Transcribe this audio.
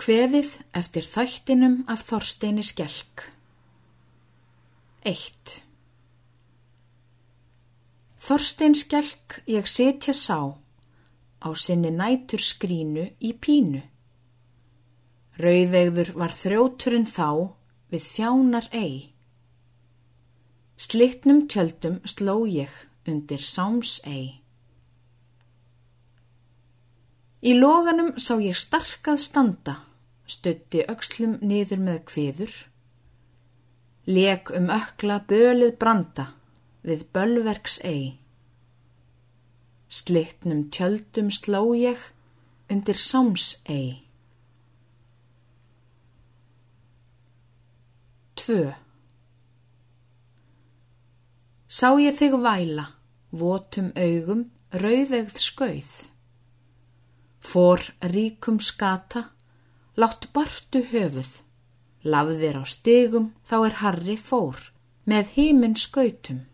Kveðið eftir þættinum af Þorsteini Skelk 1. Þorstein Skelk ég setja sá á sinni nætur skrínu í pínu. Rauðegður var þrjóturinn þá við þjánar ei. Slittnum tjöldum sló ég undir sáms ei. Í loganum sá ég starkað standa stutti aukslum niður með kviður, leg um ökla bölið branda við bölverks ei. Slittnum tjöldum sló ég undir sáms ei. Tvö. Sá ég þig væla, votum augum, rauðegð skauð. Fór ríkum skata, látt bartu höfuð, lafðir á stigum þá er Harri fór með híminn skautum.